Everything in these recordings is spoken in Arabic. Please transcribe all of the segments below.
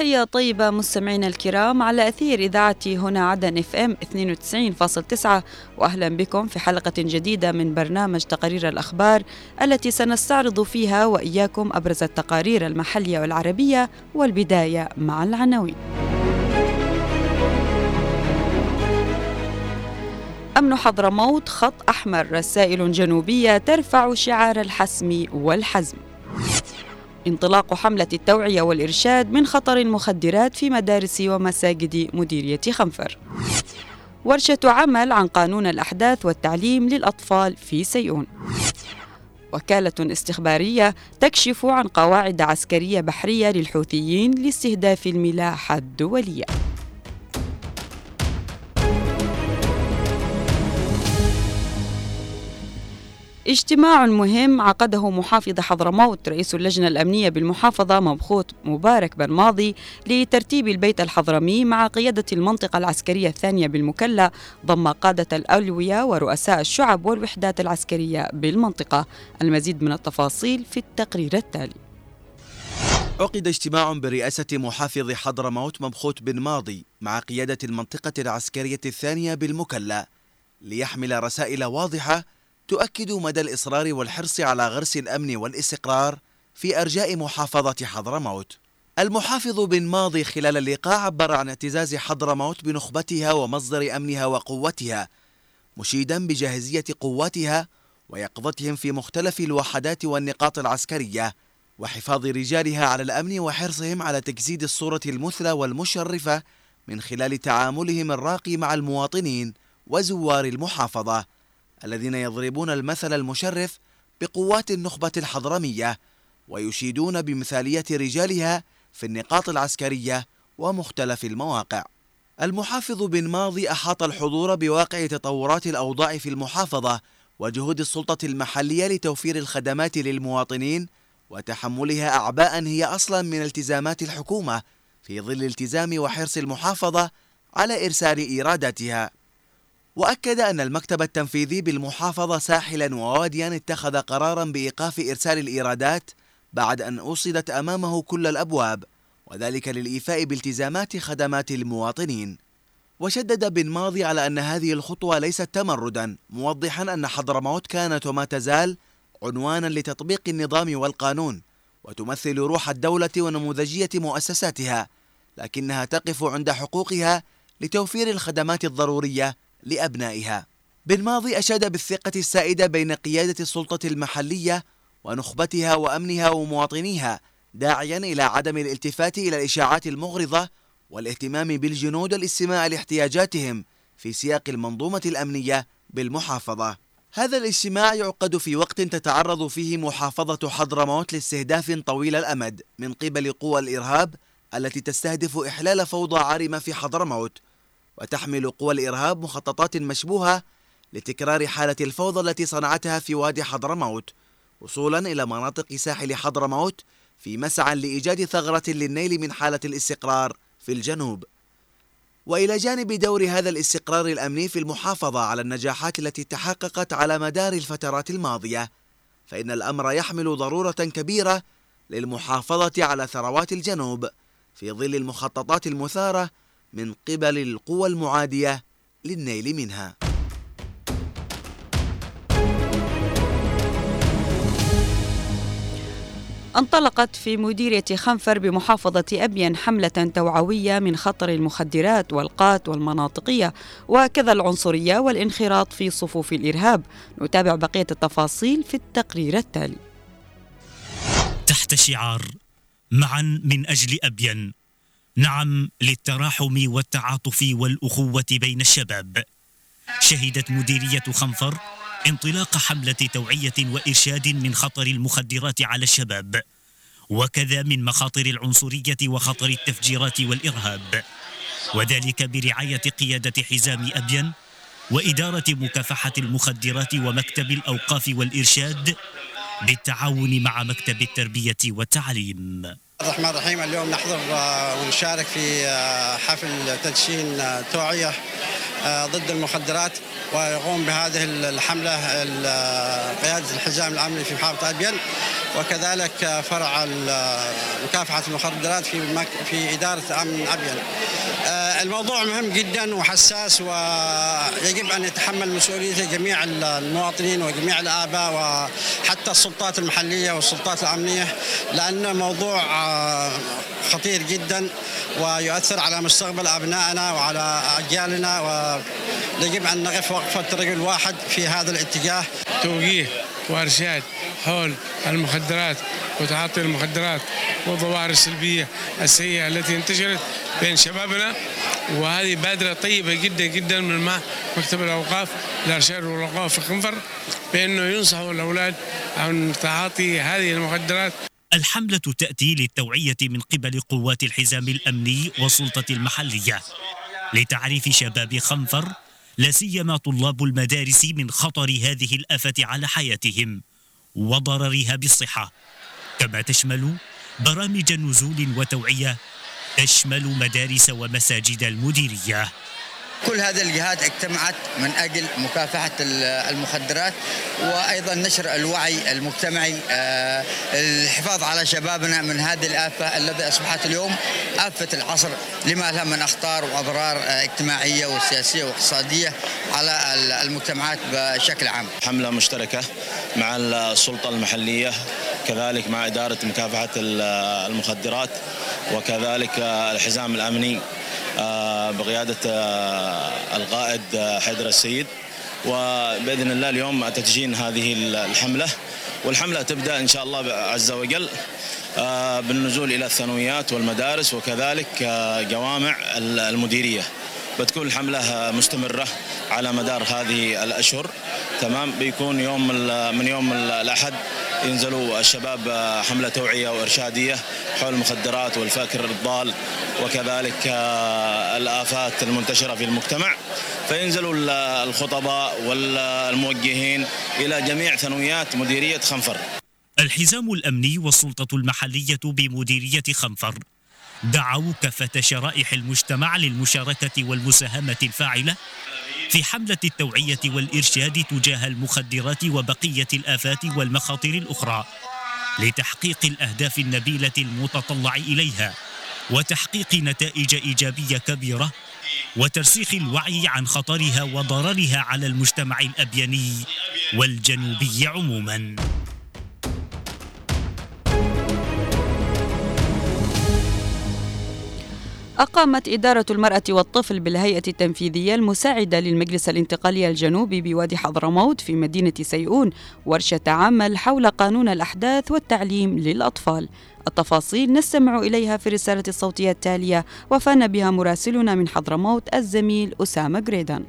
تحية طيبة مستمعينا الكرام على أثير إذاعة هنا عدن إف إم 92.9 وأهلا بكم في حلقة جديدة من برنامج تقارير الأخبار التي سنستعرض فيها وإياكم أبرز التقارير المحلية والعربية والبداية مع العناوين. أمن حضرموت خط أحمر رسائل جنوبية ترفع شعار الحسم والحزم. انطلاق حملة التوعية والإرشاد من خطر المخدرات في مدارس ومساجد مديرية خنفر. ورشة عمل عن قانون الأحداث والتعليم للأطفال في سيئون. وكالة استخبارية تكشف عن قواعد عسكرية بحرية للحوثيين لاستهداف الملاحة الدولية. اجتماع مهم عقده محافظ حضرموت رئيس اللجنة الأمنية بالمحافظة مبخوت مبارك بن ماضي لترتيب البيت الحضرمي مع قيادة المنطقة العسكرية الثانية بالمكلا ضم قادة الأولوية ورؤساء الشعب والوحدات العسكرية بالمنطقة. المزيد من التفاصيل في التقرير التالي. عقد اجتماع برئاسة محافظ حضرموت مبخوت بن ماضي مع قيادة المنطقة العسكرية الثانية بالمكلا ليحمل رسائل واضحة تؤكد مدى الإصرار والحرص على غرس الأمن والاستقرار في أرجاء محافظة حضرموت. المحافظ بن ماضي خلال اللقاء عبر عن اعتزاز حضرموت بنخبتها ومصدر أمنها وقوتها مشيدا بجاهزية قواتها ويقظتهم في مختلف الوحدات والنقاط العسكرية وحفاظ رجالها على الأمن وحرصهم على تجسيد الصورة المثلى والمشرفة من خلال تعاملهم الراقي مع المواطنين وزوار المحافظة. الذين يضربون المثل المشرف بقوات النخبة الحضرمية ويشيدون بمثالية رجالها في النقاط العسكرية ومختلف المواقع. المحافظ بن ماضي أحاط الحضور بواقع تطورات الأوضاع في المحافظة وجهود السلطة المحلية لتوفير الخدمات للمواطنين وتحملها أعباء هي أصلا من التزامات الحكومة في ظل التزام وحرص المحافظة على إرسال إيراداتها. وأكد أن المكتب التنفيذي بالمحافظة ساحلا وواديا اتخذ قرارا بإيقاف إرسال الإيرادات بعد أن أوصدت أمامه كل الأبواب وذلك للإيفاء بالتزامات خدمات المواطنين. وشدد بن ماضي على أن هذه الخطوة ليست تمردا موضحا أن حضرموت كانت وما تزال عنوانا لتطبيق النظام والقانون وتمثل روح الدولة ونموذجية مؤسساتها لكنها تقف عند حقوقها لتوفير الخدمات الضرورية لأبنائها. بالماضي أشاد بالثقة السائدة بين قيادة السلطة المحلية ونخبتها وأمنها ومواطنيها داعيا إلى عدم الالتفات إلى الإشاعات المغرضة والاهتمام بالجنود والاستماع لاحتياجاتهم في سياق المنظومة الأمنية بالمحافظة. هذا الاجتماع يعقد في وقت تتعرض فيه محافظة حضرموت لاستهداف طويل الأمد من قبل قوى الإرهاب التي تستهدف إحلال فوضى عارمة في حضرموت وتحمل قوى الإرهاب مخططات مشبوهة لتكرار حالة الفوضى التي صنعتها في وادي حضرموت وصولا إلى مناطق ساحل حضرموت في مسعى لإيجاد ثغرة للنيل من حالة الاستقرار في الجنوب. وإلى جانب دور هذا الاستقرار الأمني في المحافظة على النجاحات التي تحققت على مدار الفترات الماضية فإن الأمر يحمل ضرورة كبيرة للمحافظة على ثروات الجنوب في ظل المخططات المثارة من قبل القوى المعادية للنيل منها. انطلقت في مديرية خنفر بمحافظة أبين حملة توعوية من خطر المخدرات والقات والمناطقية وكذا العنصرية والانخراط في صفوف الإرهاب. نتابع بقية التفاصيل في التقرير التالي. تحت شعار معا من أجل أبين نعم للتراحم والتعاطف والأخوة بين الشباب. شهدت مديرية خنفر انطلاق حملة توعية وإرشاد من خطر المخدرات على الشباب وكذا من مخاطر العنصرية وخطر التفجيرات والإرهاب وذلك برعاية قيادة حزام أبين وإدارة مكافحة المخدرات ومكتب الأوقاف والإرشاد بالتعاون مع مكتب التربية والتعليم. الرحمن الرحيم اليوم نحضر ونشارك في حفل تدشين توعية. ضد المخدرات ويقوم بهذه الحملة قيادة الحزام الأمني في محافظة أبين وكذلك فرع مكافحة المخدرات في في إدارة أمن أبين. الموضوع مهم جدا وحساس ويجب أن يتحمل مسؤوليته جميع المواطنين وجميع الآباء وحتى السلطات المحلية والسلطات الأمنية لأن موضوع خطير جدا ويؤثر على مستقبل أبنائنا وعلى أجيالنا ويجب أن نقف وقفة رجل واحد في هذا الاتجاه. توجيه وارشاد حول المخدرات وتعاطي المخدرات والظواهر السلبية السيئة التي انتشرت بين شبابنا وهذه بادرة طيبة جدا جدا من مكتب الأوقاف الأرشاد والأوقاف في خنفر بأنه ينصحوا الأولاد عن تعاطي هذه المخدرات. الحملة تأتي للتوعية من قبل قوات الحزام الأمني والسلطة المحلية. لتعريف شباب خنفر لا سيما طلاب المدارس من خطر هذه الآفة على حياتهم وضررها بالصحة. كما تشمل برامج نزول وتوعية تشمل مدارس ومساجد المديرية. كل هذه الجهات اجتمعت من أجل مكافحة المخدرات وأيضا نشر الوعي المجتمعي آه، الحفاظ على شبابنا من هذه الآفة التي أصبحت اليوم آفة العصر لما لها من أخطار وأضرار آه، اجتماعية وسياسية واقتصادية على المجتمعات بشكل عام. حملة مشتركة مع السلطة المحلية كذلك مع إدارة مكافحة المخدرات وكذلك الحزام الأمني آه، بقيادة آه، القائد آه، حيدر السيد. وبإذن الله اليوم تتجين هذه الحملة. والحملة تبدأ إن شاء الله عز وجل بالنزول إلى الثانويات والمدارس وكذلك جوامع المديرية. بتكون الحملة مستمرة على مدار هذه الأشهر. تمام؟ بيكون يوم من يوم الأحد ينزلوا الشباب حملة توعية وإرشادية حول المخدرات والفكر الضال وكذلك الآفات المنتشرة في المجتمع. فينزلوا الخطباء والموجهين إلى جميع ثانويات مديرية خنفر. الحزام الأمني والسلطة المحلية بمديرية خنفر دعوا كافة شرائح المجتمع للمشاركة والمساهمة الفاعلة في حملة التوعية والإرشاد تجاه المخدرات وبقية الآفات والمخاطر الأخرى لتحقيق الأهداف النبيلة المتطلع إليها وتحقيق نتائج إيجابية كبيرة وترسيخ الوعي عن خطرها وضررها على المجتمع الأبيني والجنوبي عموماً. أقامت إدارة المرأة والطفل بالهيئة التنفيذية المساعدة للمجلس الانتقالي الجنوبي بوادي حضرموت في مدينة سيئون ورشة عمل حول قانون الأحداث والتعليم للأطفال. التفاصيل نستمع إليها في الرسالة الصوتية التالية. وفان بها مراسلنا من حضرموت الزميل أسامة جريدان.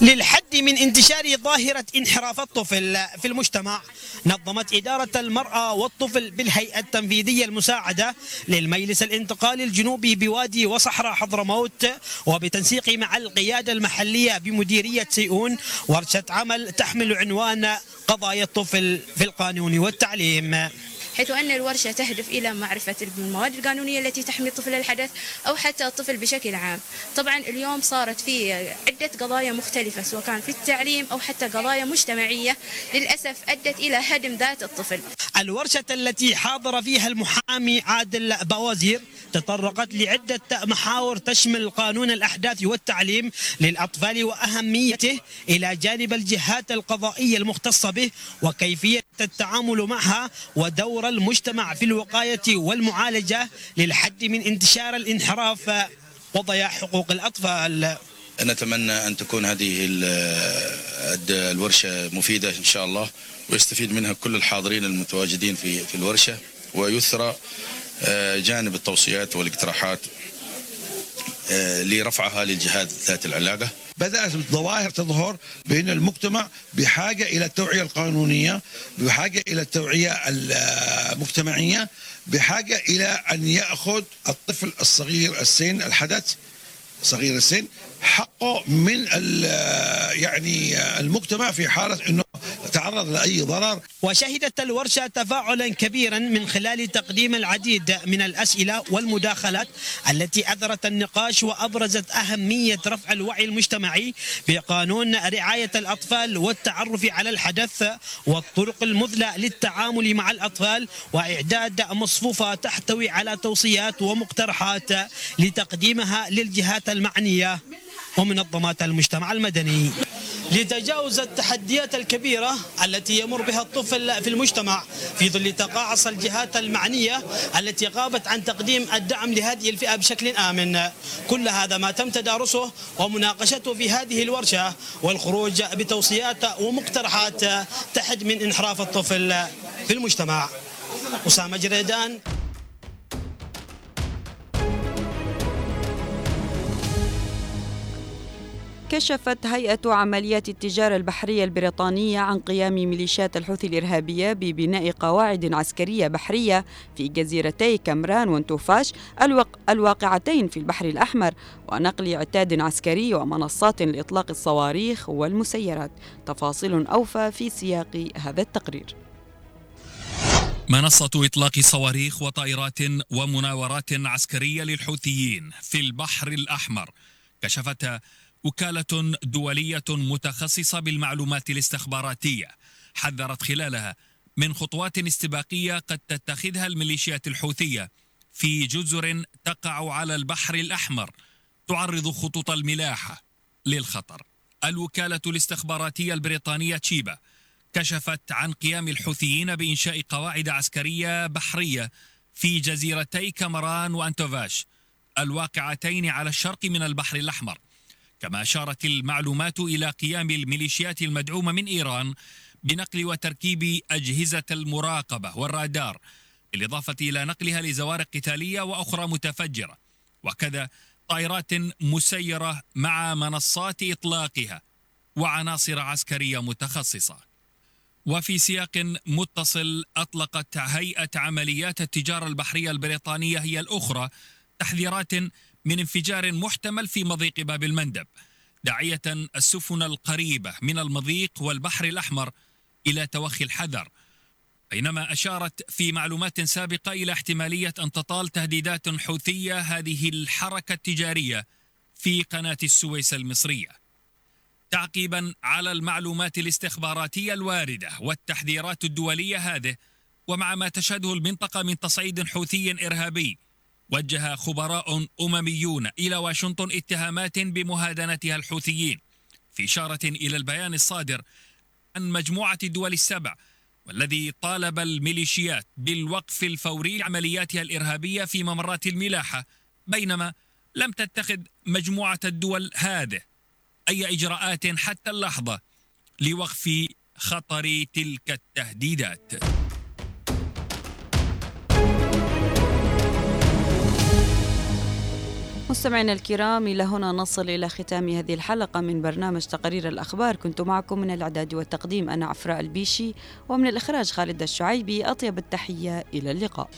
للحد من انتشار ظاهرة انحراف الطفل في المجتمع. نظمت إدارة المرأة والطفل بالهيئة التنفيذية المساعدة للمجلس الانتقالي الجنوبي بوادي وصحراء حضرموت وبتنسيق مع القيادة المحلية بمديرية سيئون ورشة عمل تحمل عنوان قضايا الطفل في القانون والتعليم. حيث أن الورشة تهدف إلى معرفة المواد القانونية التي تحمي الطفل الحدث أو حتى الطفل بشكل عام. طبعا اليوم صارت في عدة قضايا مختلفة سواء كان في التعليم أو حتى قضايا مجتمعية للأسف أدت إلى هدم ذات الطفل. الورشة التي حاضر فيها المحامي عادل بوازير تطرقت لعدة محاور تشمل قانون الأحداث والتعليم للأطفال وأهميته إلى جانب الجهات القضائية المختصة به وكيفية التعامل معها ودور المجتمع في الوقاية والمعالجة للحد من انتشار الانحراف وضياع حقوق الأطفال. نتمنى أن تكون هذه الورشة مفيدة إن شاء الله ويستفيد منها كل الحاضرين المتواجدين في في الورشة ويثرى آه، جانب التوصيات والاقتراحات آه، لرفعها للجهات ذات العلاقة. بدأت الظواهر تظهر بأن المجتمع بحاجة إلى التوعية القانونية بحاجة إلى التوعية المجتمعية بحاجة إلى أن يأخذ الطفل الصغير السن الحدث صغير السن حقه من يعني المجتمع في حالة أنه يتعرض لأي ضرر. وشهدت الورشة تفاعلا كبيرا من خلال تقديم العديد من الأسئلة والمداخلات التي أثرت النقاش وأبرزت أهمية رفع الوعي المجتمعي بقانون رعاية الأطفال والتعرف على الحدث والطرق المثلى للتعامل مع الأطفال وإعداد مصفوفة تحتوي على توصيات ومقترحات لتقديمها للجهات المعنية ومنظمات المجتمع المدني. لتجاوز التحديات الكبيرة التي يمر بها الطفل في المجتمع في ظل تقاعس الجهات المعنية التي غابت عن تقديم الدعم لهذه الفئة بشكل آمن. كل هذا ما تم تدارسه ومناقشته في هذه الورشة والخروج بتوصيات ومقترحات تحد من انحراف الطفل في المجتمع. أسامة جريدان. كشفت هيئة عمليات التجارة البحرية البريطانية عن قيام ميليشيات الحوثي الإرهابية ببناء قواعد عسكرية بحرية في جزيرتي كمران وانتوفاش الواقعتين في البحر الأحمر ونقل عتاد عسكري ومنصات لإطلاق الصواريخ والمسيرات. تفاصيل أوفى في سياق هذا التقرير. منصة إطلاق صواريخ وطائرات ومناورات عسكرية للحوثيين في البحر الأحمر كشفتها وكالة دولية متخصصة بالمعلومات الاستخباراتية حذرت خلالها من خطوات استباقية قد تتخذها الميليشيات الحوثية في جزر تقع على البحر الأحمر تعرض خطوط الملاحة للخطر. الوكالة الاستخباراتية البريطانية تشيبا كشفت عن قيام الحوثيين بإنشاء قواعد عسكرية بحرية في جزيرتي كامران وأنتوفاش الواقعتين على الشرق من البحر الأحمر. كما أشارت المعلومات إلى قيام الميليشيات المدعومة من إيران بنقل وتركيب أجهزة المراقبة والرادار بالإضافة إلى نقلها لزوارق قتالية وأخرى متفجرة. وكذا طائرات مسيرة مع منصات إطلاقها وعناصر عسكرية متخصصة. وفي سياق متصل أطلقت هيئة عمليات التجارة البحرية البريطانية هي الأخرى تحذيرات من انفجار محتمل في مضيق باب المندب داعية السفن القريبة من المضيق والبحر الأحمر إلى توخي الحذر. بينما أشارت في معلومات سابقة إلى احتمالية أن تطال تهديدات حوثية هذه الحركة التجارية في قناة السويس المصرية. تعقيبا على المعلومات الاستخباراتية الواردة والتحذيرات الدولية هذه ومع ما تشهده المنطقة من تصعيد حوثي إرهابي وجه خبراء أمميون إلى واشنطن اتهامات بمهادنتها الحوثيين في إشارة إلى البيان الصادر عن مجموعة الدول السبع والذي طالب الميليشيات بالوقف الفوري لعملياتها الإرهابية في ممرات الملاحة بينما لم تتخذ مجموعة الدول هذه أي إجراءات حتى اللحظة لوقف خطر تلك التهديدات. مستمعينا الكرام إلى هنا نصل إلى ختام هذه الحلقة من برنامج تقرير الأخبار. كنت معكم من الإعداد والتقديم أنا عفراء البيشي ومن الإخراج خالد الشعيبي. أطيب التحية إلى اللقاء.